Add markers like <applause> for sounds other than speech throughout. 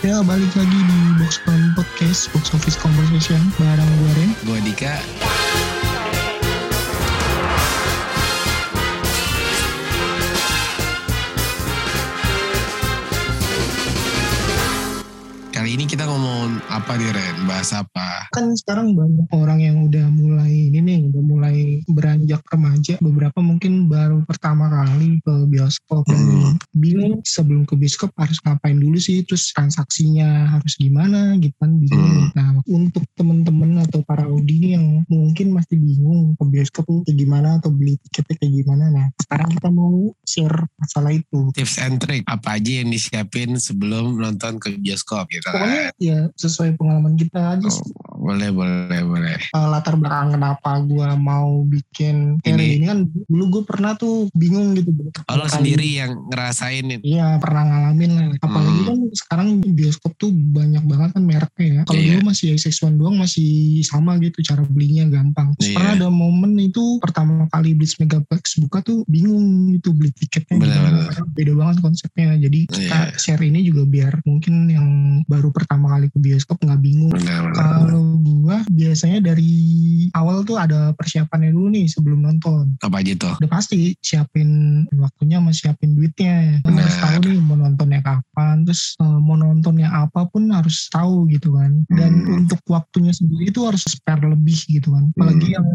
Ya balik lagi di Box Podcast Box Office Conversation bareng gue Ren. Gue Dika. Ini kita ngomong apa nih Ren? Bahas apa? Kan sekarang banyak orang yang udah mulai ini nih, udah mulai beranjak remaja. Beberapa mungkin baru pertama kali ke bioskop Hmm. bingung sebelum ke bioskop harus ngapain dulu sih, terus transaksinya harus gimana gitu kan bingung. Hmm. Nah untuk temen-temen atau para Audi yang mungkin masih bingung ke bioskop tuh kayak gimana atau beli tiketnya kayak gimana. Nah sekarang kita mau share masalah itu. Tips and trick apa aja yang disiapin sebelum nonton ke bioskop gitu Pokoknya ya sesuai pengalaman kita aja sih. Oh, boleh, boleh, boleh. uh, latar belakang kenapa gue mau bikin Ini. ini. kan dulu gue pernah tuh bingung gitu Oh, lo sendiri yang ngerasain itu. Iya pernah ngalamin lah apalagi Hmm. kan sekarang bioskop tuh banyak banget kan mereknya ya kalau Iya. dulu masih XX1 doang masih sama gitu cara belinya gampang Terus Iya. pernah ada momen itu pertama kali Blitz Megaplex buka tuh bingung gitu beli tiketnya beda banget konsepnya jadi kita Iya. share ini juga biar mungkin yang baru pertama kali ke bioskop nggak bingung kalau gua biasanya dari awal tuh ada persiapannya dulu nih sebelum nonton. Apa aja tuh? Udah pasti siapin waktunya sama siapin duitnya. Benar. Harus tahu nih mau nontonnya kapan, terus eh, mau nontonnya apa pun harus tahu gitu kan. Dan Hmm. untuk waktunya sendiri tuh harus spare lebih gitu kan. Apalagi Hmm. yang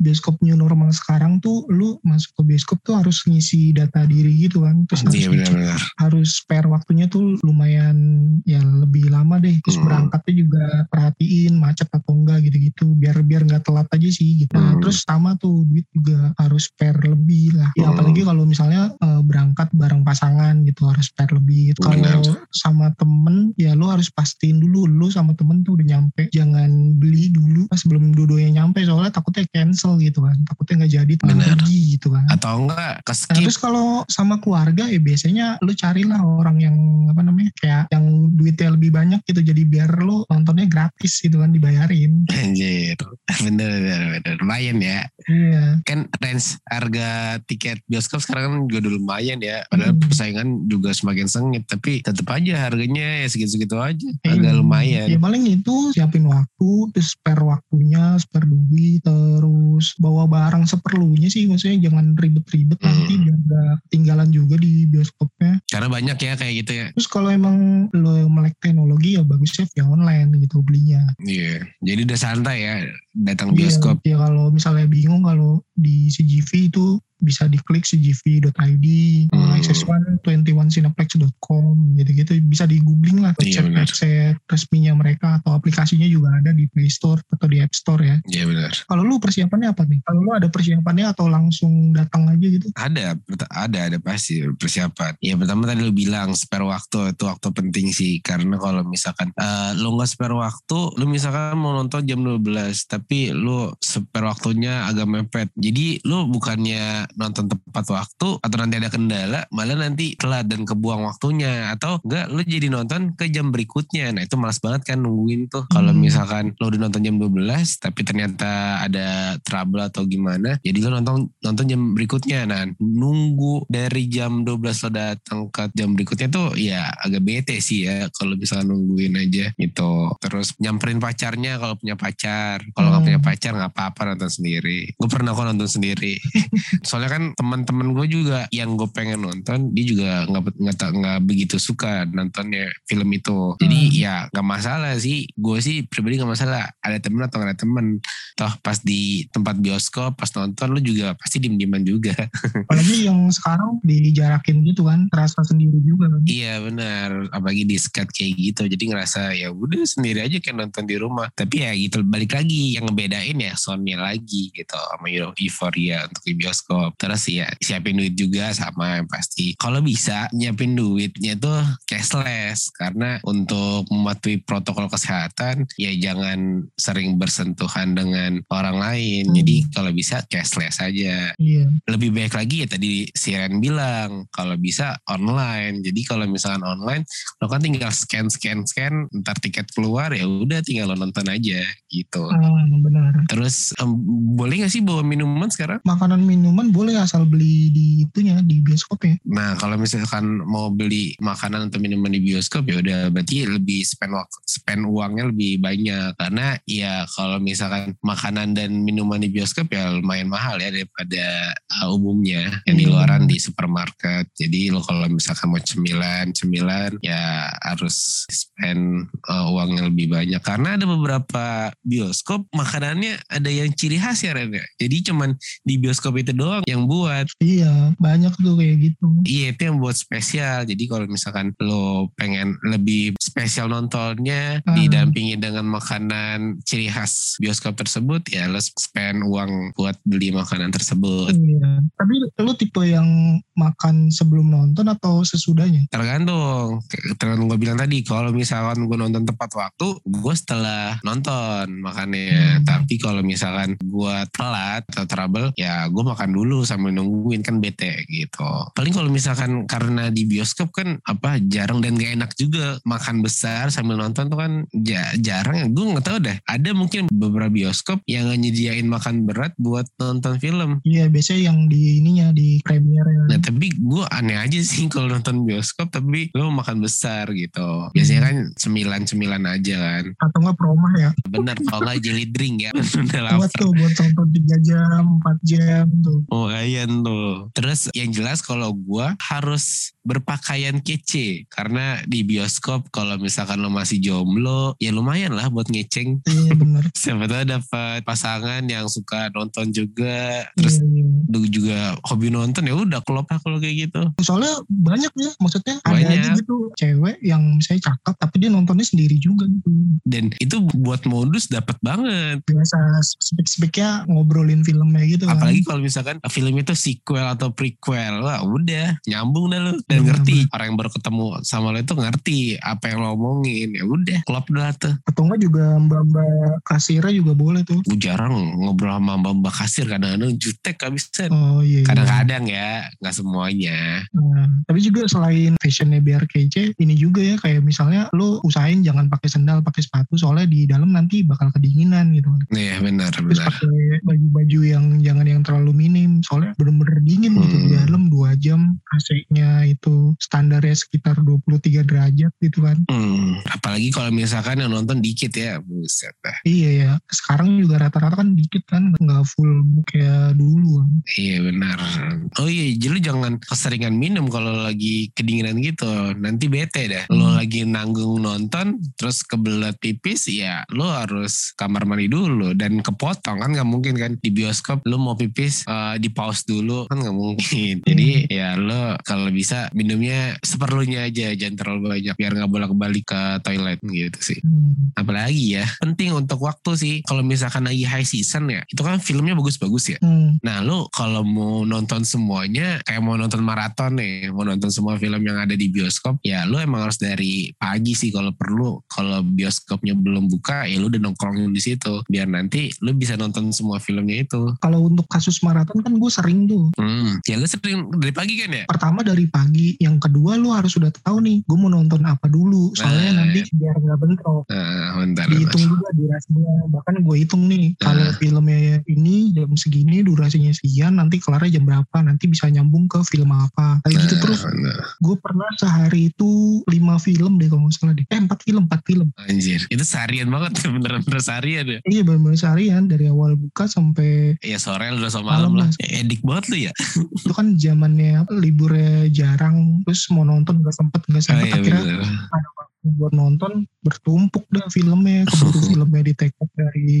bioskop new normal sekarang tuh lu masuk ke bioskop tuh harus ngisi data diri gitu kan. Terus harus Iya benar-benar. harus spare waktunya tuh lumayan ya lebih lama deh terus Hmm. berangkatnya juga perhatiin macet atau enggak gitu-gitu biar biar nggak telat aja sih gitu. Nah, Hmm. terus sama tuh duit juga harus spare lebih lah. Ya Hmm. apalagi kalau misalnya eh, berangkat bareng pasangan gitu harus spare lebih. Kalau sama temen ya lu harus pastiin dulu lu sama temen tuh udah nyampe. Jangan beli dulu pas belum dua-duanya nyampe soalnya takutnya cancel gitu kan. Takutnya nggak jadi rugi gitu kan. Atau enggak ke Nah, terus kalau sama keluarga ya biasanya lu carilah orang yang apa namanya kayak yang duitnya lebih banyak gitu jadi biar lu nontonnya gratis gitu kan dibayarin. Anjir. <laughs> Bener, bener, bener. Lumayan ya. Iya. Kan range harga tiket bioskop sekarang kan juga udah lumayan ya. Padahal Hmm. persaingan juga semakin sengit. Tapi tetap aja harganya ya segitu-segitu aja. Agak Iya. lumayan. Ya paling itu siapin waktu, terus spare waktunya, spare duit, terus bawa barang seperlunya sih maksudnya jangan ribet-ribet Hmm. nanti biar gak ketinggalan juga di bioskopnya. Karena banyak ya kayak gitu ya. Terus kalau emang lo melek teknologi ya bagusnya via online gitu belinya. Iya. Jadi udah santai ya datang bioskop. Iya, ya kalau misalnya bingung kalau di CGV itu bisa diklik cgv.id, Hmm. access1 21cineplex.com gitu-gitu bisa di googling lah Iya, website benar. website resminya mereka atau aplikasinya juga ada di Play Store atau di App Store ya. Iya benar. Kalau lu persiapannya apa nih? Kalau lu ada persiapannya atau langsung datang aja gitu? Ada, ada, ada pasti persiapan. Ya pertama tadi lu bilang spare waktu itu waktu penting sih. Karena kalau misalkan eh, lu nggak spare waktu, lu misalkan mau nonton jam 12, tapi lu spare waktunya agak mepet. Jadi lu bukannya nonton tepat waktu atau nanti ada kendala, malah nanti telat dan kebuang waktunya. Atau enggak, lu jadi nonton ke jam berikutnya. Nah itu malas banget kan nungguin tuh. Kalau Hmm. misalkan lu udah nonton jam 12, tapi ternyata ada trouble atau gimana, jadi lu nonton nonton jam berikutnya. Nah nunggu dari jam 12 lo datang ke jam berikutnya tuh ya agak bete sih ya kalau misalkan nungguin aja gitu. Terus nyamperin pacarnya kalau punya pacar. Kalau Hmm. punya pacar nggak apa-apa nonton sendiri. Gue pernah kok nonton sendiri. <laughs> Soalnya kan teman-teman gue juga yang gue pengen nonton dia juga nggak nggak nggak begitu suka nontonnya film itu. Jadi Hmm. ya nggak masalah sih. Gue sih pribadi nggak masalah. Ada temen atau nggak ada temen. Toh pas di tempat bioskop pas nonton lu juga pasti diem-dieman juga. <laughs> Apalagi yang sekarang dijarakin gitu kan, terasa sendiri juga kan. iya benar. Apalagi di skat kayak gitu. Jadi ngerasa ya udah sendiri aja kayak nonton di rumah. Tapi ya gitu balik lagi yang ngebedain ya soundnya lagi gitu sama Euro- Euphoria untuk di bioskop. Terus ya siapin duit juga sama yang pasti. Kalau bisa nyiapin duitnya tuh cashless karena untuk mematuhi protokol kesehatan ya jangan sering bersentuhan dengan orang lain. Hmm. Jadi kalau bisa cashless aja Iya. lebih baik lagi ya tadi Siren bilang kalau bisa online jadi kalau misalkan online lo kan tinggal scan scan scan ntar tiket keluar ya udah tinggal lo nonton aja gitu Ah, benar. terus em, boleh gak sih bawa minuman sekarang Makanan minuman boleh asal beli di itunya di bioskopnya. Nah kalau misalkan mau beli makanan atau minuman di bioskop ya udah berarti lebih spend wak- spend uangnya lebih banyak karena ya kalau misalkan makanan dan minuman di bioskop ya lumayan mahal ya daripada uh, umumnya yang di Iya. luaran di supermarket. Jadi lo kalau misalkan mau cemilan cemilan ya harus spend uh, uangnya lebih banyak karena ada beberapa bioskop makanannya ada yang ciri khas ya Ren ya. Jadi cuman di bioskop itu doang yang buat Iya, banyak tuh kayak gitu. Iya itu yang buat spesial. Jadi kalau misalkan lo pengen lebih spesial nontonnya Hmm. didampingi dengan makanan ciri khas bioskop tersebut ya lo spend uang buat beli makanan tersebut. Iya. Tapi lu tipe yang makan sebelum nonton atau sesudahnya? Tergantung. Tergantung gue bilang tadi kalau misalkan gue nonton tepat waktu gue setelah nonton makannya. Hmm. Tapi kalau misalkan gue telat atau trouble ya gue makan dulu sambil nungguin kan bete gitu. Paling kalau misalkan karena di bioskop kan apa jarang dan gak enak juga makan besar sambil nonton tuh kan ja- jarang ya. Gue nggak tahu deh. Ada mungkin beberapa bioskop yang nyediain makan berat buat nonton film. Iya, biasanya yang di ininya di premier Nah tapi gue aneh aja sih <laughs> kalau nonton bioskop tapi lo makan besar gitu. Biasanya kan cemilan-cemilan aja kan. atau enggak promah ya. Bener kalau nggak jelly drink ya. <laughs> Buat tuh buat nonton 3 jam, 4 jam tuh. Oh ayan tuh. Terus yang jelas kalau gue harus berpakaian kece. Karena di bioskop kalau misalkan lo masih jomblo ya lumayan lah buat ngeceng. Iya bener. <laughs> Siapa tahu dapat pasangan yang suka nonton juga. Terus Iya, iya. juga hobi nonton ya udah klop lah kalau kayak gitu. Soalnya banyak ya, maksudnya ada Banyak. aja gitu cewek yang misalnya cakep tapi dia nontonnya sendiri juga gitu. Dan itu buat modus dapat banget. Biasa spek-speknya ngobrolin filmnya gitu kan. Apalagi kalau misalkan film itu sequel atau prequel, wah udah nyambung dah lu dan ngerti orang yang baru ketemu sama lo itu ngerti apa yang lo omongin ya udah klop dah tuh. Atau enggak juga mbak-mbak kasirnya juga boleh tuh. Gue jarang ngobrol sama mbak mbak kasir kadang-kadang jutek habisan. Oh iya. iya. Kadang-kadang ya nggak semuanya. Nah, tapi juga selain fashionnya biar kece, ini juga ya kayak misalnya lu usahain jangan pakai sendal, pakai sepatu soalnya di dalam nanti bakal kedinginan gitu. Iya benar Terus benar. pakai baju-baju yang jangan yang terlalu minim soalnya bener-bener dingin gitu di Hmm. dalam 2 jam AC-nya itu standarnya sekitar 23 derajat gitu kan. Hmm, apalagi kalau misalkan yang nonton dikit ya, buset dah. Iya ya, sekarang juga rata-rata kan dikit kan, nggak full kayak dulu. kan. Iya benar. Oh iya, jadi lu jangan keseringan minum kalau lagi kedinginan gitu. Nanti bete dah. Lo Hmm. lagi nanggung nonton, terus kebelet pipis, ya lo harus kamar mandi dulu dan kepotong kan nggak mungkin kan di bioskop lo mau pipis eh, di pause dulu kan nggak mungkin. Jadi ya lo kalau bisa minumnya seperlunya aja, jangan terlalu banyak biar nggak bolak-balik ke toilet gitu sih. Hmm. Apalagi ya penting untuk waktu sih. Kalau misalkan lagi high season ya, itu kan filmnya bagus-bagus ya. Hmm. Nah lu kalau mau nonton semuanya kayak mau nonton maraton nih, mau nonton semua film yang ada di bioskop, ya lu emang harus dari pagi sih kalau perlu. Kalau bioskopnya belum buka, ya lu udah nongkrongin di situ, biar nanti lu bisa nonton semua filmnya itu. Kalau untuk kasus maraton kan gue sering tuh. Hmm, ya lu sering dari pagi kan ya? Pertama dari pagi, yang kedua lu harus sudah tahu nih, gue mau nonton apa dulu. Soalnya Nah. nanti biar nggak bentrok. Nah, bentar. dihitung juga durasinya bahkan gue hitung nih kalau Ah. filmnya ini jam segini durasinya sekian nanti kelarnya jam berapa nanti bisa nyambung ke film apa kayak gitu Nah, terus nah, gue pernah sehari itu lima film deh kalau nggak salah deh eh empat film empat film anjir, itu seharian banget <laughs> bener-bener seharian ya. iya benar-benar seharian dari awal buka sampai Ya sore lu udah sama malam Malam lah. lah. Ya, edik banget lu ya. itu kan zamannya apa, liburnya jarang terus mau nonton nggak sempet Oh, sempet iya akhirnya bener. ada waktu buat nonton bertumpuk dah filmnya keburu <laughs> filmnya di take off dari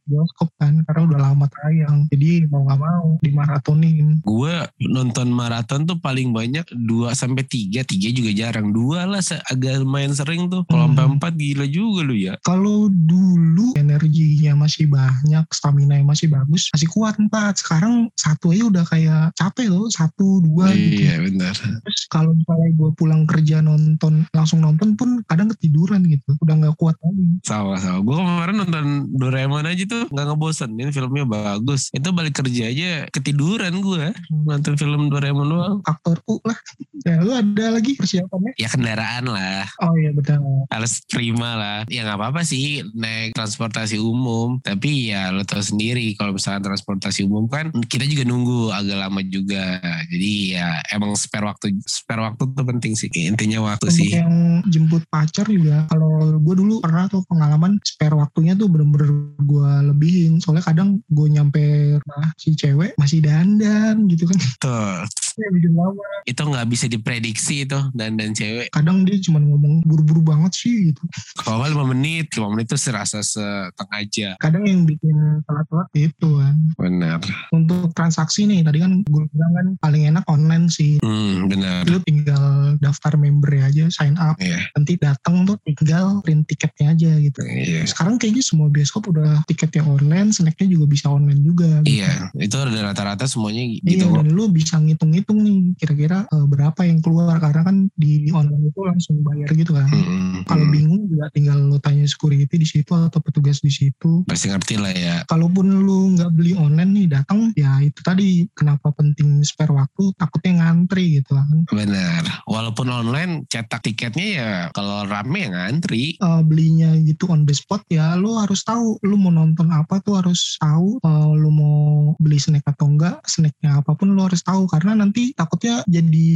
bioskop kan karena udah lama tayang jadi mau nggak mau dimaratonin Gue nonton maraton tuh paling banyak 2 sampai 3, 3 juga jarang. Dua lah se- agak lumayan sering tuh. Kalau Hmm. sampai 4 gila juga lu ya. kalau dulu energinya masih banyak stamina yang masih bagus masih kuat empat sekarang satu aja udah kayak capek loh satu dua gitu Iya benar. terus kalau misalnya gue pulang kerja nonton langsung nonton pun kadang ketiduran gitu udah nggak kuat lagi Sama-sama. Gue kemarin nonton Doraemon aja tuh gak ngebosenin filmnya bagus. Itu balik kerja aja ketiduran gue nonton film Doraemon doang. faktor U lah ya lu ada lagi persiapannya Ya kendaraan lah. oh iya betul harus prima lah. Ya nggak apa-apa sih naik transportasi umum. Tapi ya lo tau sendiri kalau misalnya transportasi umum kan kita juga nunggu agak lama juga. jadi ya emang spare waktu spare waktu tuh penting sih intinya waktu Untuk sih yang jemput pacar juga, kalau gue dulu pernah tuh pengalaman spare waktunya tuh bener-bener gue lebihin. Soalnya kadang gue nyampe rumah si cewek masih dandan gitu kan. tuh <laughs> Ya, bikin lama. itu nggak bisa diprediksi itu dan dan cewek Kadang dia cuma ngomong buru-buru banget sih gitu. kalau lima menit lima menit tuh serasa setengah jam Kadang yang bikin telat-telat itu kan. benar Untuk transaksi nih, tadi kan gue bilang kan paling enak online sih. hmm benar Lu tinggal daftar member aja, sign up. iya Nanti datang tuh tinggal print tiketnya aja gitu. iya Sekarang kayaknya semua bioskop udah tiketnya online, snacknya juga bisa online juga. gitu. iya itu udah rata-rata semuanya Iya, gitu kok dan lu bisa ngitung-ngitung nih kira-kira eh, berapa yang keluar karena kan di online itu langsung bayar gitu kan. Hmm, Kalau hmm. bingung juga tinggal lu tanya security di situ atau petugas di situ. pasti ngerti lah ya Kalaupun lu nggak beli online nih datang ya itu tadi kenapa penting spare waktu takutnya ngantri gitu kan. benar walaupun online cetak tiketnya ya kalau rame ya ngantri Eh, belinya gitu on the spot ya lu harus tahu lu mau nonton apa tuh harus tahu Eh, lu mau beli snack atau enggak snacknya apa pun lu harus tahu karena nanti takutnya jadi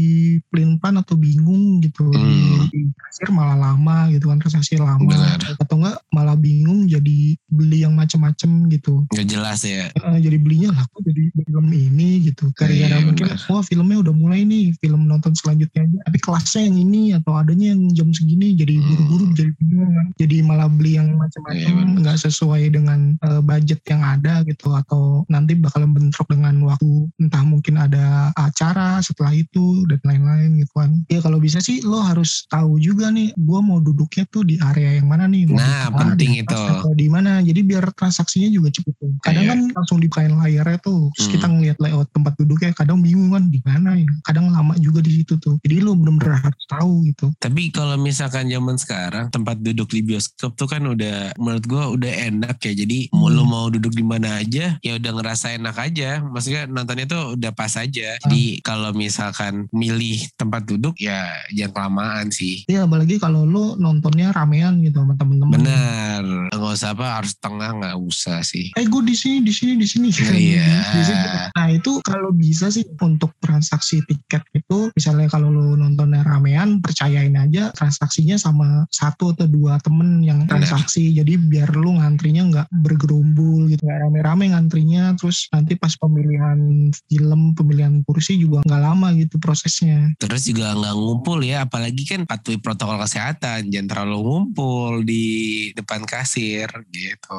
pelin plan atau bingung gitu Hmm. di kasir malah lama gitu kan transaksi lama Benar. atau enggak malah bingung jadi beli yang macem-macem gitu nggak jelas ya Eh, jadi belinya lah kok jadi film ini gitu gara-gara Iya, mungkin. Wah filmnya udah mulai nih film nonton selanjutnya aja tapi kelasnya yang ini atau adanya yang jam segini jadi Hmm. buru-buru jadi bingung jadi malah beli yang Iya, macam-macam benar. nggak sesuai dengan eh, budget yang ada gitu atau nanti bakalan bentrok dengan waktu entah mungkin ada acara setelah itu dan lain-lain gitu kan ya kalau bisa sih lo harus tahu juga nih gua mau duduknya tuh di area yang mana nih mau Nah, di penting di itu. di mana jadi biar transaksinya juga cepet kadang Iya. kan langsung dibukain layarnya tuh terus Hmm. kita ngeliat layout tempat duduknya kadang bingung kan di mana ya kadang lama juga di situ tuh jadi lo bener-bener harus tahu gitu Tapi kalau misalkan zaman sekarang tempat duduk di bioskop tuh kan udah menurut gua udah enak ya. Jadi mau Hmm. lu mau duduk di mana aja ya udah ngerasa enak aja. Maksudnya nontonnya tuh udah pas aja. Ah. Jadi kalau misalkan milih tempat duduk ya jangan kelamaan sih. ya apalagi kalau lo nontonnya ramean gitu sama temen-temen Benar. Nggak usah apa harus tengah nggak usah sih. eh gue di sini di sini di sini Iya. <laughs> Di sini. nah itu kalau bisa sih untuk transaksi tiket itu misalnya kalau lo nontonnya ramean percayain aja transaksinya sama satu atau dua temen yang transaksi. Jadi biar lu ngantrinya nggak bergerumbul gitu nggak rame-rame ngantrinya. Terus nanti pas pemilihan film pemilihan kursi juga nggak lama gitu prosesnya. Terus juga nggak ngumpul ya, apalagi kan patuhi protokol kesehatan, jangan terlalu ngumpul di depan kasir gitu.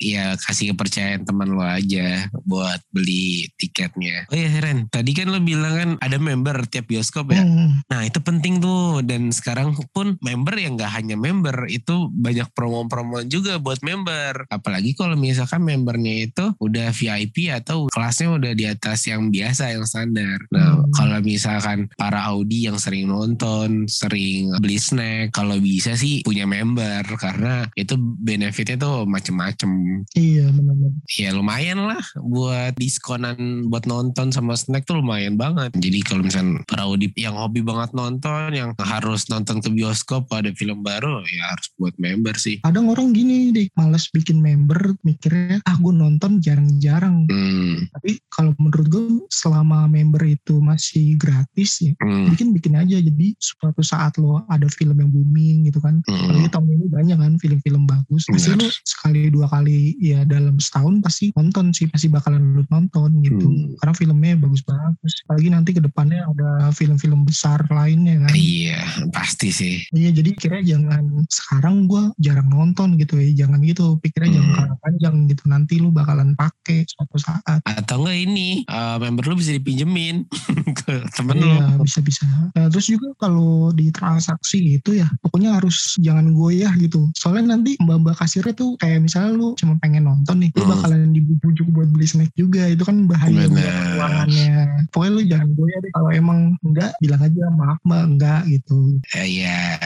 Iya kasih kepercayaan teman lo aja buat beli tiketnya. Oh iya Ren, tadi kan lo bilang kan ada member tiap bioskop ya. Mm. Nah itu penting tuh dan sekarang pun member yang nggak hanya member itu banyak promo-promo juga buat member. Apalagi kalau misalkan membernya itu udah VIP atau kelasnya udah di atas yang biasa yang standar. Nah Hmm. kalau misalkan para Audi yang sering nonton, sering beli snack, kalau bisa sih punya member karena itu benefitnya tuh macem-macem. iya benar-benar Ya lumayan lah buat diskonan buat nonton sama snack tuh lumayan banget. Jadi kalau misalnya para Audi yang hobi banget nonton, yang harus nonton ke bioskop ada film baru, ya harus buat member sih. kadang orang gini deh males bikin member mikirnya ah gue nonton jarang-jarang Hmm, tapi kalau menurut gue selama member itu masih gratis ya hmm, bikin bikin aja. Jadi suatu saat lo ada film yang booming gitu kan hmm. apalagi tahun ini banyak kan film-film bagus. Pasti lo sekali dua kali ya dalam setahun pasti nonton sih pasti bakalan lo nonton gitu. Hmm. karena filmnya bagus-bagus. Apalagi nanti ke depannya ada film-film besar lainnya kan. Iya, pasti sih. Iya jadi kira jangan sekarang gue jarang nonton gitu ya. Jangan gitu pikirnya Hmm. jangka panjang gitu. Nanti lu bakalan pakai suatu saat. Atau enggak ini, eh, member lu bisa dipinjemin <laughs> ke temen. Iya bisa bisa. Nah, terus juga kalau di transaksi itu ya pokoknya harus jangan goyah gitu. Soalnya nanti mbak-mbak kasirnya tuh kayak misalnya lu cuma pengen nonton nih, lu Hmm. bakalan dibujuk buat beli snack juga. Itu kan bahaya keuangannya. Pokoknya lu jangan goyah deh. Kalau emang enggak bilang aja maaf mbak enggak gitu. Eh, Iya,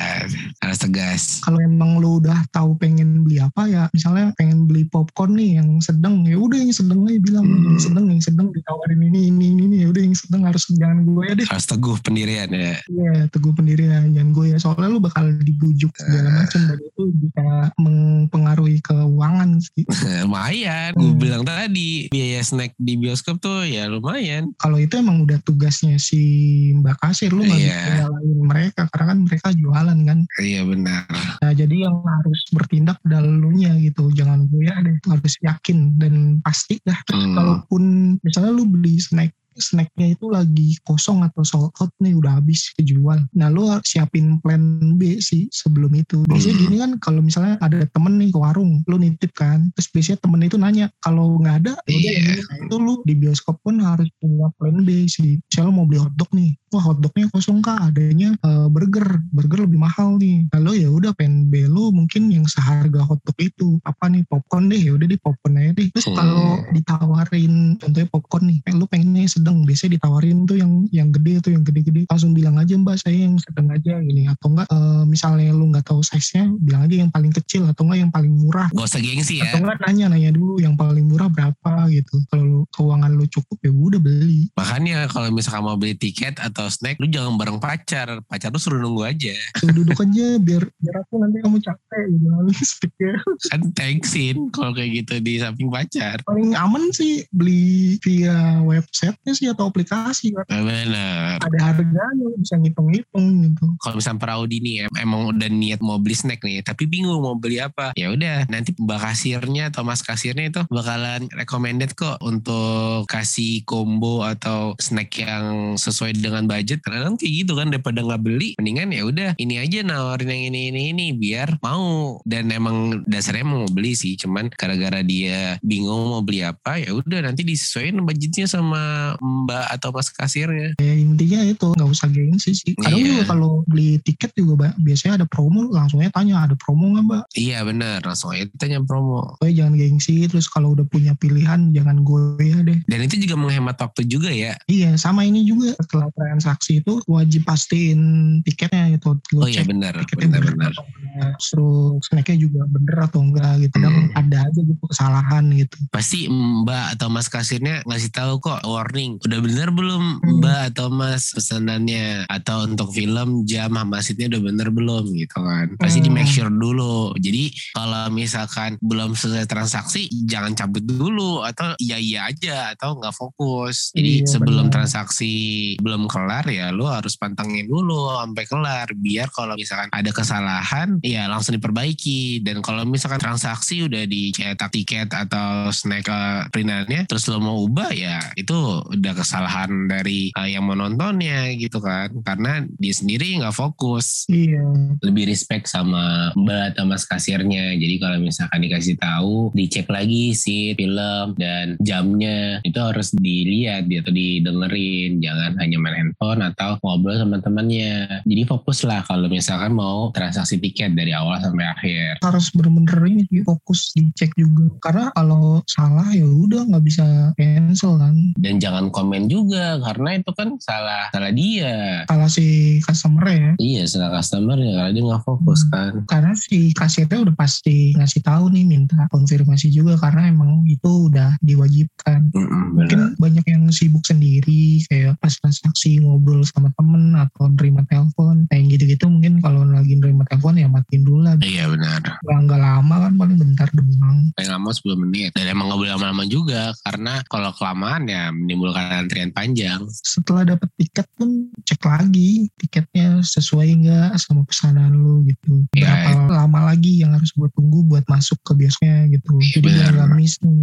harus tegas. Kalau emang lu udah tahu pengen beli apa ya, misalnya pengen beli popcorn nih yang sedang, ya udah yang sedang aja bilang Hmm. yang sedang yang sedang ditawarin ini ini ini, ini. ya udah yang sedang harus jangan goyah deh. Harus teguh pendirian ya. Iya, teguh pendirian jangan gue ya. Soalnya lu bakal dibujuk segala Eh. macam dan itu bisa mempengaruhi keuangan sih. <laughs> lumayan. Gue Hmm. bilang tadi biaya snack di bioskop tuh ya lumayan. kalau itu emang udah tugasnya si Mbak Kasir lu nggak Iya. bisa mereka karena kan mereka jualan kan Iya benar. nah jadi yang harus bertindak adalah lunya gitu jangan gue ya deh harus yakin dan pasti dah Hmm. kalaupun misalnya lu beli snack snacknya itu lagi kosong atau sold out nih udah habis kejual. Nah lu siapin plan B sih sebelum itu. Biasanya Hmm. gini kan kalau misalnya ada temen nih ke warung, lu nitip kan, terus biasanya temen itu nanya kalau nggak ada, udah Iya. Nah, itu lu di bioskop pun harus punya plan B sih. Misalnya mau beli hotdog nih, wah hotdognya kosong kak, adanya eh, burger, burger lebih mahal nih. Lalu ya udah plan B lu mungkin yang seharga hotdog itu apa nih popcorn deh, ya udah di popcorn aja deh. Terus Hmm. kalau ditawarin contohnya popcorn nih, eh, lu pengennya yang sedang, biasanya ditawarin tuh yang yang gede tuh yang gede-gede, langsung bilang aja mbak saya yang sedang aja gini atau enggak eh, misalnya lu nggak tahu size nya, bilang aja yang paling kecil atau enggak yang paling murah. Gak usah gengsi ya. Atau enggak nanya nanya dulu yang paling murah berapa gitu. Kalau lu- keuangan lu cukup ya udah beli. Makanya kalau misalkan mau beli tiket atau snack, lu jangan bareng pacar. Pacar lu suruh nunggu aja. Tuh duduk aja biar biar aku nanti kamu capek gitu sticknya. <laughs> Kan thanksin kalau kayak gitu di samping pacar. Paling aman sih beli via websitenya sih atau aplikasi kan. Bener. Ada harganya bisa ngitung-ngitung gitu. Kalau misalnya Praudi nih em- emang udah niat mau beli snack nih, tapi bingung mau beli apa. Ya udah, nanti mbak kasirnya atau mas kasirnya itu bakalan recommended kok untuk kasih combo atau snack yang sesuai dengan budget. Karena kayak gitu kan daripada nggak beli, mendingan ya udah ini aja nawarin yang ini ini ini biar mau. Dan emang dasarnya mau beli sih, cuman gara-gara dia bingung mau beli apa, ya udah nanti disesuaikan budgetnya sama mbak atau mas kasirnya. Ya intinya itu nggak usah gengsi sih. Kadang Iya. juga kalau beli tiket juga Mbak, biasanya ada promo langsung aja tanya ada promo nggak mbak? Iya bener, langsung aja tanya promo. Pokoknya jangan gengsi terus kalau udah punya pilihan jangan goyah deh. Dan itu juga menghemat waktu juga ya. Iya sama ini juga setelah transaksi itu wajib pastiin tiketnya gitu. Lu Oh iya benar, atau enggak. Terus snacknya juga bener atau enggak gitu. Kadang Hmm. ada aja gitu kesalahan gitu. Pasti mbak atau mas kasirnya ngasih tahu kok warning. Udah bener belum Hmm. mbak atau mas pesanannya? Atau untuk film jam sama seatnya udah bener belum gitu kan. Pasti di Hmm. make sure dulu. Jadi kalau misalkan belum selesai transaksi jangan cabut dulu. Atau iya iya aja atau nggak fokus. Jadi Iya, sebelum benar. transaksi belum kelar ya lu harus pantengin dulu sampai kelar. Biar kalau misalkan ada kesalahan ya langsung diperbaiki. Dan kalau misalkan transaksi udah dicetak tiket atau snack uh, printannya terus lo mau ubah ya itu udah kesalahan dari uh, yang menontonnya gitu kan. Karena dia sendiri nggak fokus Iya. lebih respect sama mbak atau mas kasirnya. Jadi kalau misalkan dikasih tahu, dicek lagi sih film dan jamnya itu harus dilihat atau didengerin. Jangan hanya main handphone atau ngobrol sama temannya. Jadi fokus lah kalau misalkan mau transaksi tiket dari awal sampai akhir. harus bener-bener ini fokus dicek juga karena kalau salah ya udah nggak bisa cancel kan Dan jangan komen juga karena itu kan salah salah dia. salah si customer ya? Iya salah customer ya karena dia nggak fokus kan. karena si kasirnya udah pasti ngasih tahu nih minta konfirmasi juga karena emang itu udah diwajibkan. Mm-mm, mungkin banyak yang sibuk sendiri kayak pas transaksi ngobrol sama temen atau nerima telepon kayak gitu-gitu mungkin kalau lagi nerima telepon ya matiin dulu lah. Iya benar. nggak nggak lama kan paling bentar doang. Paling lama 10 menit. Dan emang gak boleh lama-lama juga karena kalau kelamaan ya menimbulkan antrian panjang. Setelah dapat tiket pun cek lagi tiketnya sesuai nggak sama pesanan lu gitu. Ya, berapa lama lagi yang harus gue tunggu buat masuk ke bioskopnya gitu. Jadi biar nggak miss nih.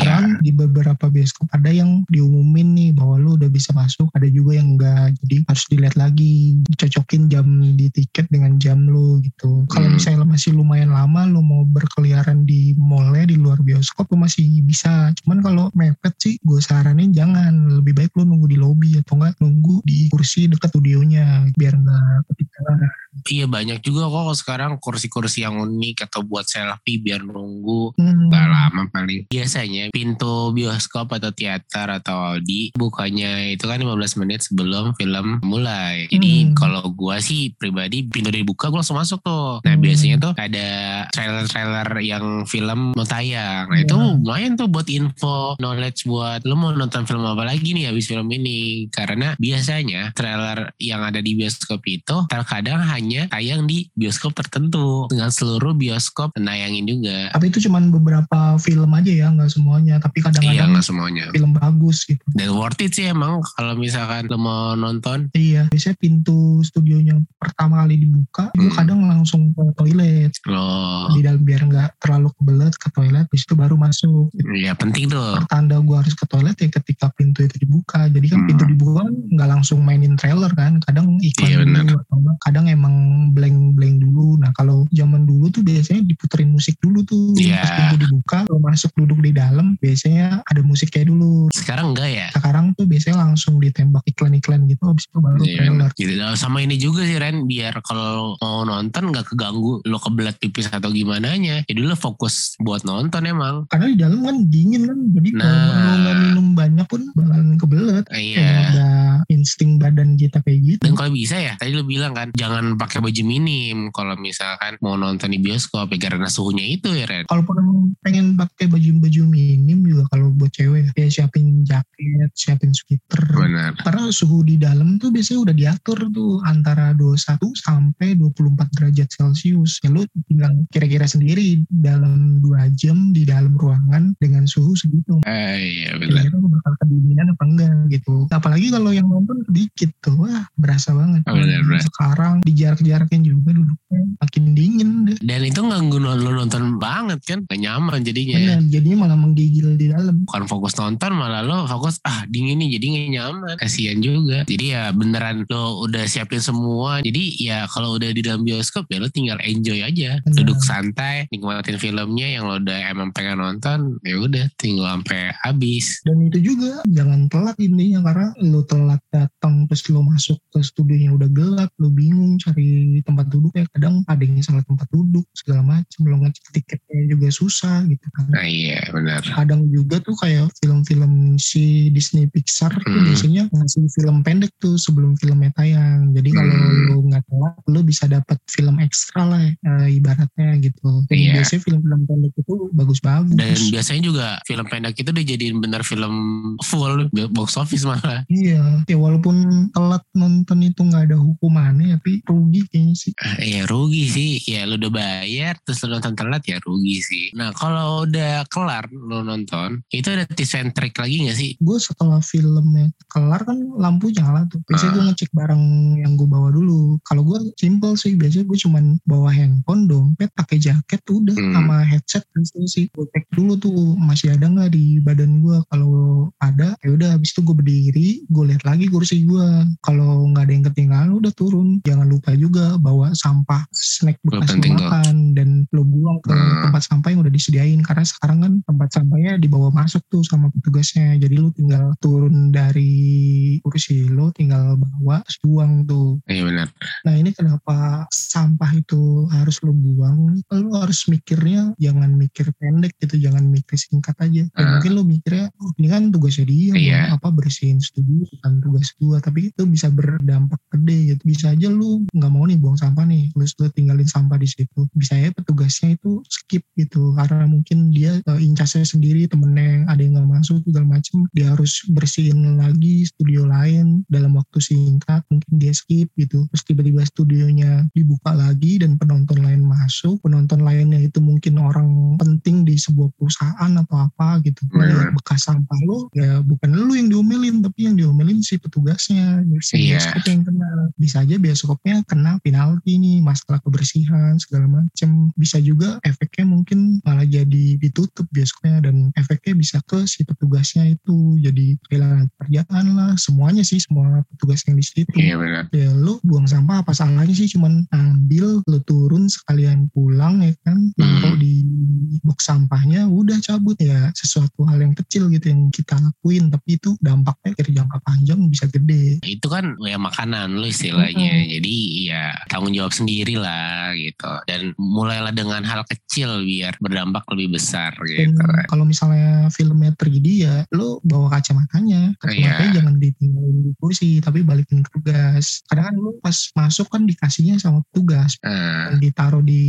Ya. karena di beberapa bioskop ada yang diumumin nih bahwa lu udah bisa masuk ada juga yang enggak jadi harus dilihat lagi cocokin jam di tiket dengan jam lu gitu. Kalau Hmm. misalnya masih lumayan lama lu mau berkeliaran di mallnya di luar bioskop lu masih bisa. Cuman kalau mepet sih gue saranin jangan lebih baik lu nunggu di lobby atau enggak nunggu di kursi dekat studionya biar nggak ketinggalan iya banyak juga kok sekarang kursi-kursi yang unik atau buat selfie biar nunggu Hmm. Gak lama paling Biasanya pintu bioskop atau teater atau Audi Bukanya itu kan 15 menit sebelum film mulai Jadi Hmm. kalau gua sih pribadi pintu dibuka gua langsung masuk tuh Nah Hmm. biasanya tuh ada trailer-trailer yang film mau tayang Nah itu Iya. lumayan tuh buat info Knowledge buat Lu mau nonton film apa lagi nih habis film ini Karena biasanya trailer yang ada di bioskop itu Terkadang hanya hanya tayang di bioskop tertentu dengan seluruh bioskop nayangin juga. Tapi itu cuman beberapa film aja ya, nggak semuanya. Tapi Iya kadang-kadang nggak semuanya. film bagus gitu. Dan worth it sih emang kalau misalkan lo mau nonton. Iya, biasanya pintu studionya pertama kali dibuka, Hmm. kadang langsung ke toilet. Lo Di dalam biar nggak terlalu kebelet ke toilet, habis itu baru masuk. ya penting tuh. Pertanda gua harus ke toilet ya ketika pintu itu dibuka. Jadi kan Hmm. pintu dibuka kan nggak langsung mainin trailer kan. Kadang iklan Iya, enggak, kadang emang blank-blank dulu. Nah kalau zaman dulu tuh biasanya diputerin musik dulu tuh. Iya. Pas pintu dibuka, lo masuk duduk di dalam, biasanya ada musiknya dulu. Sekarang enggak ya? Sekarang tuh biasanya langsung ditembak iklan-iklan gitu, habis itu baru Iya, trailer. Gitu. Nah, Sama ini juga sih Ren, biar kalau mau nonton nggak keganggu lo kebelat pipis atau gimana nya. Jadi lo fokus buat nonton emang. Karena di dalam kan dingin kan, jadi kalau Nah. lo nggak minum banyak pun bakalan kebelet. Iya. Emang udah insting badan kita kayak gitu. Dan kalau bisa ya, tadi lo bilang kan, jangan pakai baju minim kalau misalkan mau nonton di bioskop ya karena suhunya itu ya Ren. Kalaupun pengen pakai baju-baju minim juga kalau buat cewek ya siapin jaket, siapin sweater. Benar. Karena suhu di dalam tuh biasanya udah diatur tuh antara 21 sampai 24 derajat Celcius. Ya lu tinggal kira-kira sendiri dalam dua jam di dalam ruangan dengan suhu segitu. Eh, iya benar. Kira-kira bakal kedinginan apa enggak gitu. Apalagi kalau yang nonton sedikit tuh, wah berasa banget. Oh, benar, benar. Sekarang di jarak-jaraknya juga duduknya makin dingin deh. Dan itu ganggu lo nonton banget kan, gak nyaman jadinya. Benar, jadinya malah menggigil di dalam. bukan fokus nonton malah lo fokus ah dingin nih jadi nggak nyaman kasihan juga jadi ya beneran lo udah siapin semua jadi ya kalau udah di dalam bioskop ya lo tinggal enjoy aja Benar. duduk santai nikmatin filmnya yang lo udah emang pengen nonton ya udah tinggal sampai habis Dan itu juga jangan telat intinya karena lu telat datang terus lu masuk ke studionya udah gelap, lu bingung cari tempat duduk ya kadang ada yang salah tempat duduk segala macam, lu ngecek tiketnya juga susah gitu kan. nah iya benar Kadang juga tuh kayak film-film si Disney Pixar tuh Hmm. biasanya ngasih film pendek tuh sebelum filmnya tayang. Jadi kalau Hmm. lu nggak telat, lu bisa dapat film ekstra lah eh, ibaratnya gitu. Dan Iya. biasanya film-film pendek itu bagus-bagus. dan biasanya juga film pendek itu dijadiin bener film full box office malah Iya, ya walaupun telat nonton itu nggak ada hukumannya, tapi rugi kayaknya sih. Ah, ya rugi sih ya lo udah bayar terus lo nonton telat ya rugi sih nah kalau udah kelar lo nonton itu ada tips and trick lagi gak sih Gue setelah filmnya kelar kan lampu nyala tuh. Biasanya gue Ah. ngecek barang yang gue bawa dulu. Kalau gue simple sih, biasanya gue cuman bawa handphone, dompet, pakai jaket, udah Hmm. sama headset gitu sih. Gue cek dulu tuh masih ada nggak di badan gue. Kalau ada, ya udah. Habis itu gue berdiri, gue lihat lagi kursi gue. Kalau nggak ada yang ketinggalan, udah turun. Jangan lupa juga bawa sampah snack bekas lo makan dan lo buang ke Hmm. tempat sampah yang udah disediain. Karena sekarang kan tempat sampahnya dibawa masuk tuh sama petugasnya. Jadi lu tinggal turun dari kursi lo, tinggal bawa, terus buang tuh. iya benar Nah ini kenapa sampah itu harus lo buang? Lo harus mikirnya jangan mikir pendek gitu, jangan mikir singkat aja. Ya, Ah. mungkin lo mikirnya, oh, ini kan tugasnya dia, Iya. apa bersihin studio, bukan tugas gua. Tapi itu bisa berdampak gede gitu. Bisa aja lo nggak mau nih buang sampah nih, terus lo tinggalin sampah di situ. Bisa ya petugasnya itu skip gitu, karena mungkin dia eh, incasnya sendiri, temennya ada yang nggak masuk segala macem, dia harus bersihin lagi studio lain dalam waktu singkat, mungkin dia skip gitu. Terus tiba-tiba studionya dibuka lagi dan penonton lain masuk, penonton lainnya itu mungkin orang penting di sebuah perusahaan atau apa gitu. Melihat bekas sampah lo, ya bukan lu yang diomelin, tapi yang diomelin si petugasnya, si bioskop yang kena. Bisa aja bioskopnya kena penalti nih, masalah kebersihan segala macem. Bisa juga efeknya mungkin malah jadi ditutup bioskopnya dan efeknya bisa ke si petugasnya itu. Jadi kehilangan pekerjaan lah, semuanya sih semua petugas yang di situ. Iya benar. Ya lu buang sampah apa salahnya sih? Cuman ambil lu turun sekalian pulang ya kan? Naruh di box sampahnya udah cabut. Ya sesuatu hal yang kecil gitu yang kita lakuin. Tapi itu dampaknya dari jangka panjang bisa gede. Itu kan ya makanan lo istilahnya. Mm-mm. jadi ya tanggung jawab sendiri lah gitu. Dan mulailah dengan hal kecil biar berdampak lebih besar dan gitu kalau misalnya filmnya 3D ya lu bawa kacamatanya. Kacamatanya Iya. jangan ditinggalin di kursi tapi balikin ke tugas. Kadang kan lu pas masuk kan dikasihnya sama petugas Nah, ditaruh di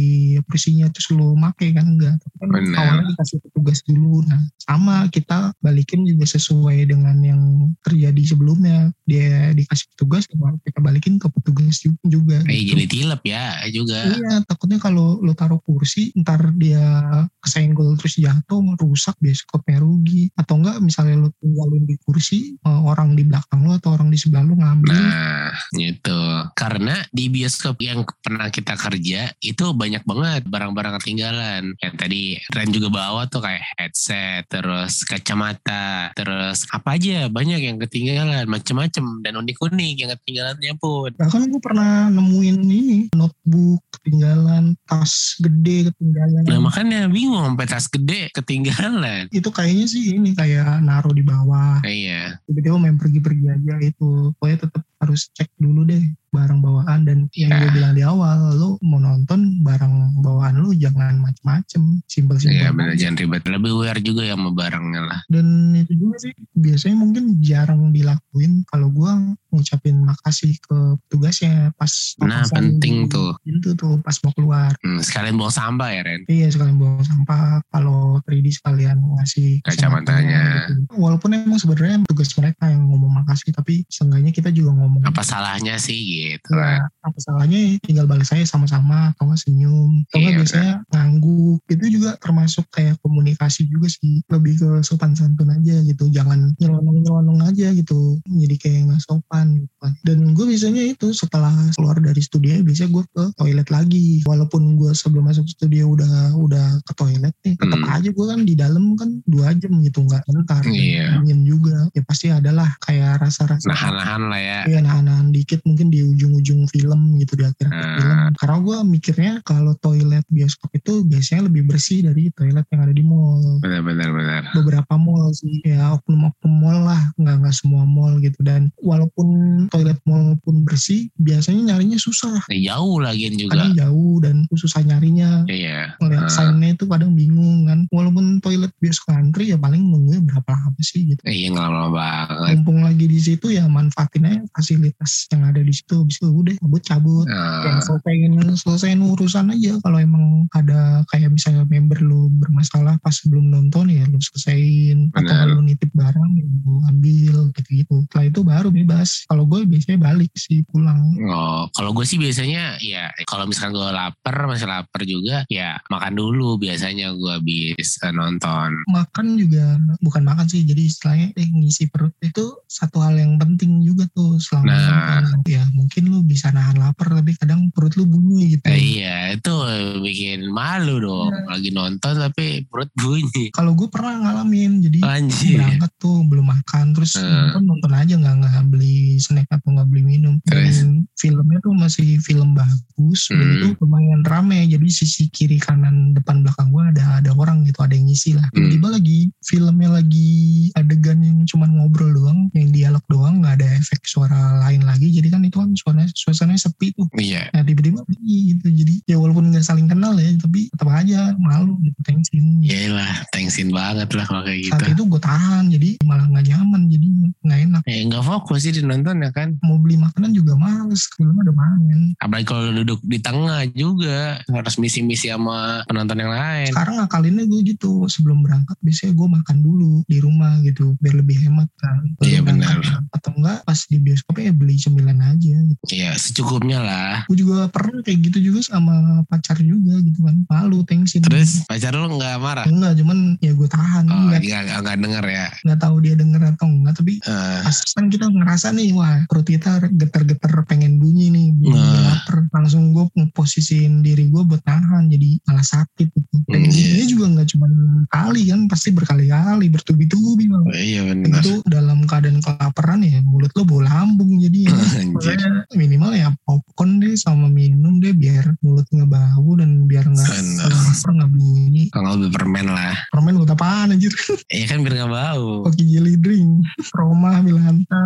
kursinya terus lu make kan enggak. Tapi kan Benar. awalnya dikasih petugas dulu. Nah sama kita balikin juga sesuai dengan yang terjadi sebelumnya. Dia dikasih petugas kita balikin ke petugas juga Eh gitu. jadi tilep ya juga. Iya, takutnya kalau lo taruh kursi, ntar dia kesenggol terus jatuh, rusak bioskopnya rugi. Atau enggak misalnya lo tinggalin di kursi, eh, orang di belakang lo atau orang di sebelah lo ngambil. Nah, gitu. Karena di bioskop yang pernah kita kerja itu banyak banget barang-barang ketinggalan. Yang tadi Ren juga bawa tuh kayak headset, terus kacamata, terus apa aja banyak yang ketinggalan, macem-macem dan unik-unik yang ketinggalannya pun. Bahkan gue pernah nemuin ini, notebook ketinggalan, tas gede ketinggalan. Nah makanya bingung sampai tas gede ketinggalan. itu kayaknya sih ini kayak naruh di bawah. Iya, Tiba-tiba main pergi-pergi aja itu. Pokoknya tetap harus cek dulu deh barang bawaan dan yang Ya. gue bilang di awal lo mau nonton barang bawaan lu jangan macem-macem simpel-simpel iya benar aja. jangan ribet. Lebih aware juga ya sama barangnya lah. dan itu juga sih biasanya mungkin jarang dilakuin kalau gua ngucapin makasih ke petugasnya pas Nah, penting tuh. pintu tuh pas mau keluar Hmm, sekalian buang sampah ya Ren. iya sekalian buang sampah kalau 3D sekalian ngasih Kacamatanya. gitu. walaupun emang sebenarnya tugas mereka yang ngomong makasih tapi seenggaknya kita juga ngomong Apa salahnya sih gitu. Ya, lah. apa salahnya tinggal balik saya sama-sama atau nggak senyum atau nggak Iya, biasanya ngangguk. Itu juga termasuk kayak komunikasi juga sih lebih ke sopan santun aja gitu. Jangan nyelonong nyelonong aja gitu jadi kayak nggak sopan gitu. Dan gue biasanya itu setelah keluar dari studio biasanya gue ke toilet lagi. Walaupun gue sebelum masuk studio udah udah ke toilet nih tetap Hmm. aja gue kan di dalam kan dua jam gitu nggak bentar Iya. dingin juga. ya pasti adalah kayak rasa-rasa Nahan-nahan lah ya. Iya nahan-nahan dikit mungkin di ujung-ujung film gitu di akhir Hmm. film. Karena gue mikirnya kalau toilet bioskop itu biasanya lebih bersih dari toilet yang ada di mall. Benar-benar benar. Beberapa mall sih ya oknum-oknum mall lah nggak nggak semua mall gitu dan walaupun toilet mall pun bersih biasanya nyarinya susah. Jauh lagian juga. Kadang jauh dan susah nyarinya. Iya. Ngeliat Ah. sign-nya itu kadang bingung kan. Walaupun toilet bioskop antri ya paling nunggunya berapa lama sih gitu. Iya nggak lama banget. mumpung lagi di situ ya manfaatin aja fasilitas yang ada di situ. Habis itu udah cabut cabut. Yang Ah, selesaiin selesaiin urusan aja. Kalau emang ada kayak misalnya member lu bermasalah pas sebelum nonton ya lu selesaiin. Atau lu nitip barang ya lu ambil gitu gitu setelah itu baru bebas. Kalau gue biasanya balik sih pulang. Oh, kalau gue sih biasanya ya kalau misalkan gue lapar masih lapar juga ya makan dulu biasanya gue habis eh, nonton. makan juga bukan makan sih. Jadi istilahnya eh, ngisi perut itu satu hal yang penting juga tuh selama Nah. ya mungkin lu bisa nahan lapar tapi kadang perut lu bunyi gitu Eh, iya itu bikin malu dong Iya. lagi nonton tapi perut bunyi. kalau gue pernah ngalamin jadi Anjir. berangkat tuh belum makan terus Hmm. nonton nonton aja nggak nggak beli snack atau nggak beli minum Terus? dan filmnya tuh masih film bagus dan Hmm. itu lumayan rame jadi sisi kiri kanan depan belakang gue ada ada orang gitu ada yang ngisi lah Hmm. tiba-tiba lagi filmnya lagi adegan yang cuma ngobrol doang yang dialog doang nggak ada efek suara lain lagi jadi kan itu kan suasana suasananya sepi tuh Iya. Nah tiba-tiba gitu jadi ya walaupun nggak saling kenal ya tapi tetap aja malu gitu tensin Iyalah, thanksin banget lah kalau kayak saat gitu. itu gue tahan jadi malah nggak nyaman jadi nggak enak Eh nggak fokus sih di nonton ya kan. mau beli makanan juga males filmnya udah main Apalagi kalau duduk di tengah juga harus misi-misi sama penonton yang lain. sekarang ngakalinnya gue gitu sebelum berangkat biasanya gue makan dulu di rumah gitu biar lebih hemat kan Iya, benar. atau enggak pas di bioskop ya beli cemilan aja. Iya secukupnya lah. gue juga pernah kayak gitu juga sama pacar juga gitu kan malu tensin Terus pacar lu nggak marah? enggak cuman ya gue tahan Oh nggak dia nggak nggak denger ya. nggak tahu dia denger atau enggak tapi Eh, pas kan kita ngerasa nih wah perut kita getar-getar pengen bunyi nih bunyi Nah. lapar langsung gue ngeposisiin diri gue buat nahan jadi malah sakit gitu dan Hmm, iya. bunyinya juga nggak cuma kali kan pasti berkali-kali bertubi-tubi bang iya benar. itu dalam keadaan kelaparan ya mulut lo bau lambung jadi ya. <laughs> Minimal ya popcorn deh sama minum deh biar mulut nggak bau dan biar nggak lapar nggak bunyi Kalau lebih permen lah. permen buat apaan anjir <laughs> Iya kan biar nggak bau. koki jelly drink Roma Milanta.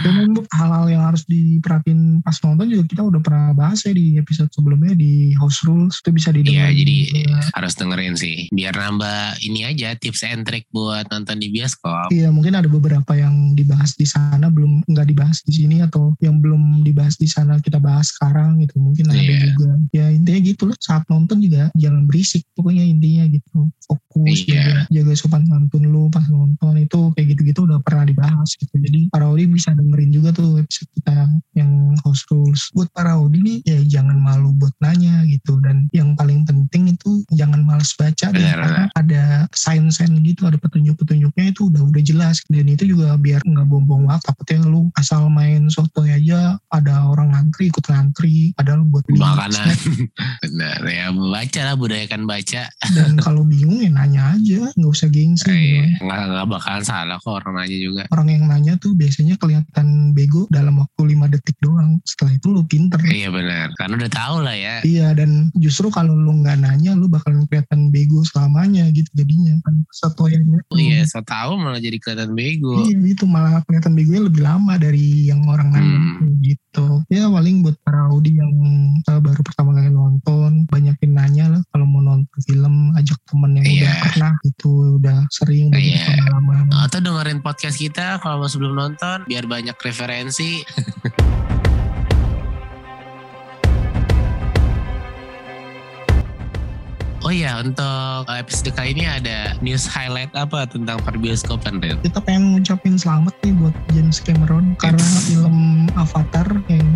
Dan untuk hal-hal yang harus diperhatiin pas nonton juga kita udah pernah bahas ya di episode sebelumnya di House Rules itu bisa didengar. Iya, jadi harus dengerin sih. Biar nambah ini aja tips and trick buat nonton di bioskop. Iya, mungkin ada beberapa yang dibahas di sana belum nggak dibahas di sini atau yang belum dibahas di sana kita bahas sekarang gitu. Mungkin ada Iya. juga. Ya intinya gitu loh. Saat nonton juga jangan berisik pokoknya intinya gitu. Fokus Iya. jaga, jaga sopan santun lu pas nonton itu kayak gitu-gitu udah pernah dibahas gitu. Jadi para Audi bisa dengerin juga tuh episode kita yang house rules. Buat para Audi nih ya jangan malu buat nanya gitu dan yang paling penting itu jangan males baca deh karena ada sign-sign gitu ada petunjuk-petunjuknya itu udah udah jelas dan itu juga biar nggak buang-buang waktu takutnya lu asal main soto aja ada orang ngantri ikut ngantri padahal buat Makanan. <laughs> Benar ya baca lah budayakan baca. dan kalau bingung ya nanya aja nggak usah gengsi gitu. Iya, nggak nggak bakalan salah kok orang nanya juga. orang yang nanya tuh biasanya kelihatan bego dalam waktu lima detik doang setelah itu lu pinter Iya benar. Karena udah tahu lah ya. Iya dan justru kalau lu nggak nanya lu bakalan kelihatan bego selamanya gitu jadinya kan setoyannya Oh iya, so tahu malah jadi kelihatan bego. Iya itu malah kelihatan begonya lebih lama dari yang orang nanya Hmm. gitu. Ya paling buat para Audi yang uh, baru pertama kali nonton banyakin nanya lah kalau mau nonton film ajak temen yang udah Iya. pernah itu udah sering udah Iya. pengalaman. Atau dengerin podcast kita kalau sebelum nonton biar banyak referensi. <laughs> Oh iya, untuk episode kali ini ada news highlight apa tentang perbioskopan, Ren? Kita pengen ngucapin selamat nih buat James Cameron karena film Avatar yang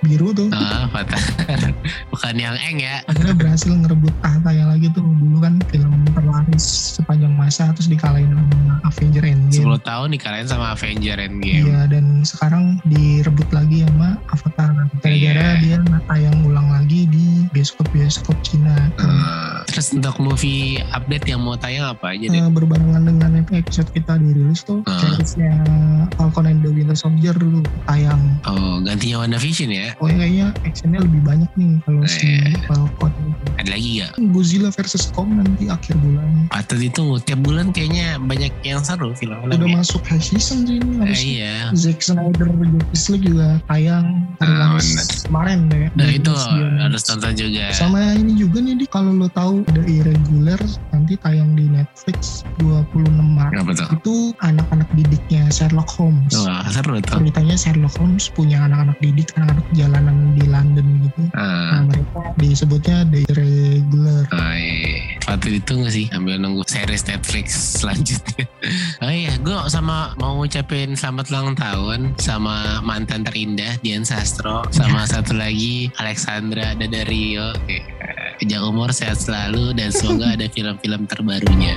biru tuh Ah, Avatar. <laughs> Bukan yang eng ya. akhirnya berhasil ngerebut tahtanya lagi tuh dulu kan film terlaris sepanjang masa terus dikalahin sama Avenger Endgame 10 tahun dikalahin sama Avenger Endgame. Iya dan sekarang direbut lagi sama Avatar gara-gara Iya. dia tayang ulang lagi di bioskop-bioskop Cina. Eh, terus untuk movie update yang mau tayang apa aja deh? Eh, berbarengan dengan episode kita dirilis tuh seriesnya Falcon and the Winter Soldier dulu tayang. Oh, gantinya WandaVision ya? Oh kayaknya actionnya lebih banyak nih kalau si Iya. Falcon. Ada lagi gak? Godzilla versus Kong nanti akhir bulan. Patut ditunggu. Tiap bulan kayaknya banyak yang seru film Udah masuk high season sih ini Eh, iya. Zack Snyder Justice League juga tayang bener. kemarin deh. Nah itu harus nonton juga. Sama ini juga nih, Di, kalau lo tahu The Irregular nanti tayang di Netflix 26 Maret. Apa tuh? Itu anak-anak didiknya Sherlock Holmes. Wah seru tuh. Ceritanya Sherlock Holmes punya anak-anak didik, anak-anak jalanan di London gitu. Nah, Ah, mereka disebutnya The Irregular. ah, iya. Patut ditunggu sih sambil nunggu series Netflix selanjutnya. <laughs> oh iya, gue sama mau ngucapin selamat ulang tahun sama mantan terindah Dian Sastro sama satu lagi Alexandra Dadario. Eh, Panjang umur sehat selalu dan semoga ada film-film terbarunya.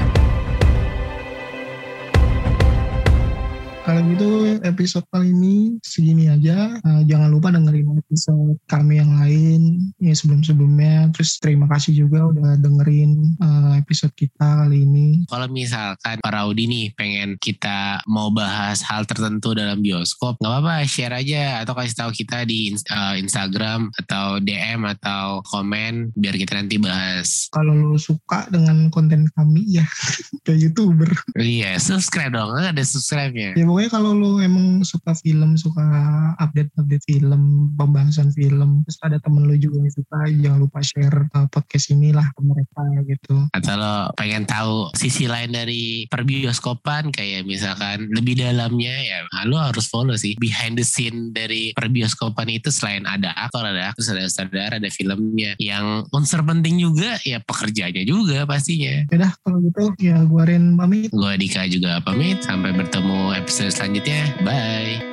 Kalau gitu episode kali ini segini aja. Nah, jangan lupa dengerin episode kami yang lain ya sebelum-sebelumnya. Terus terima kasih juga udah dengerin eh, episode kita kali ini. Kalau misalkan para Audi nih pengen kita mau bahas hal tertentu dalam bioskop, nggak apa-apa share aja atau kasih tahu kita di eh, Instagram atau DM atau komen biar kita nanti bahas. Kalau lo suka dengan konten kami ya <laughs> kayak youtuber. Iya, subscribe dong, kan ada subscribe-nya. Ya pokoknya kalau lo emang suka film, suka update-update film, pembahasan film, terus ada temen lo juga yang suka, jangan lupa share podcast ini lah ke mereka gitu. Atau lo pengen tahu sisi lain dari perbioskopan kayak misalkan lebih dalamnya ya nah, lo harus follow sih behind the scene dari perbioskopan itu selain ada aktor ada aktris ada sutradara ada filmnya yang unsur penting juga ya pekerjanya juga pastinya Yaudah kalau gitu ya gua Ren pamit. gue Dika juga pamit sampai bertemu episode selanjutnya. Bye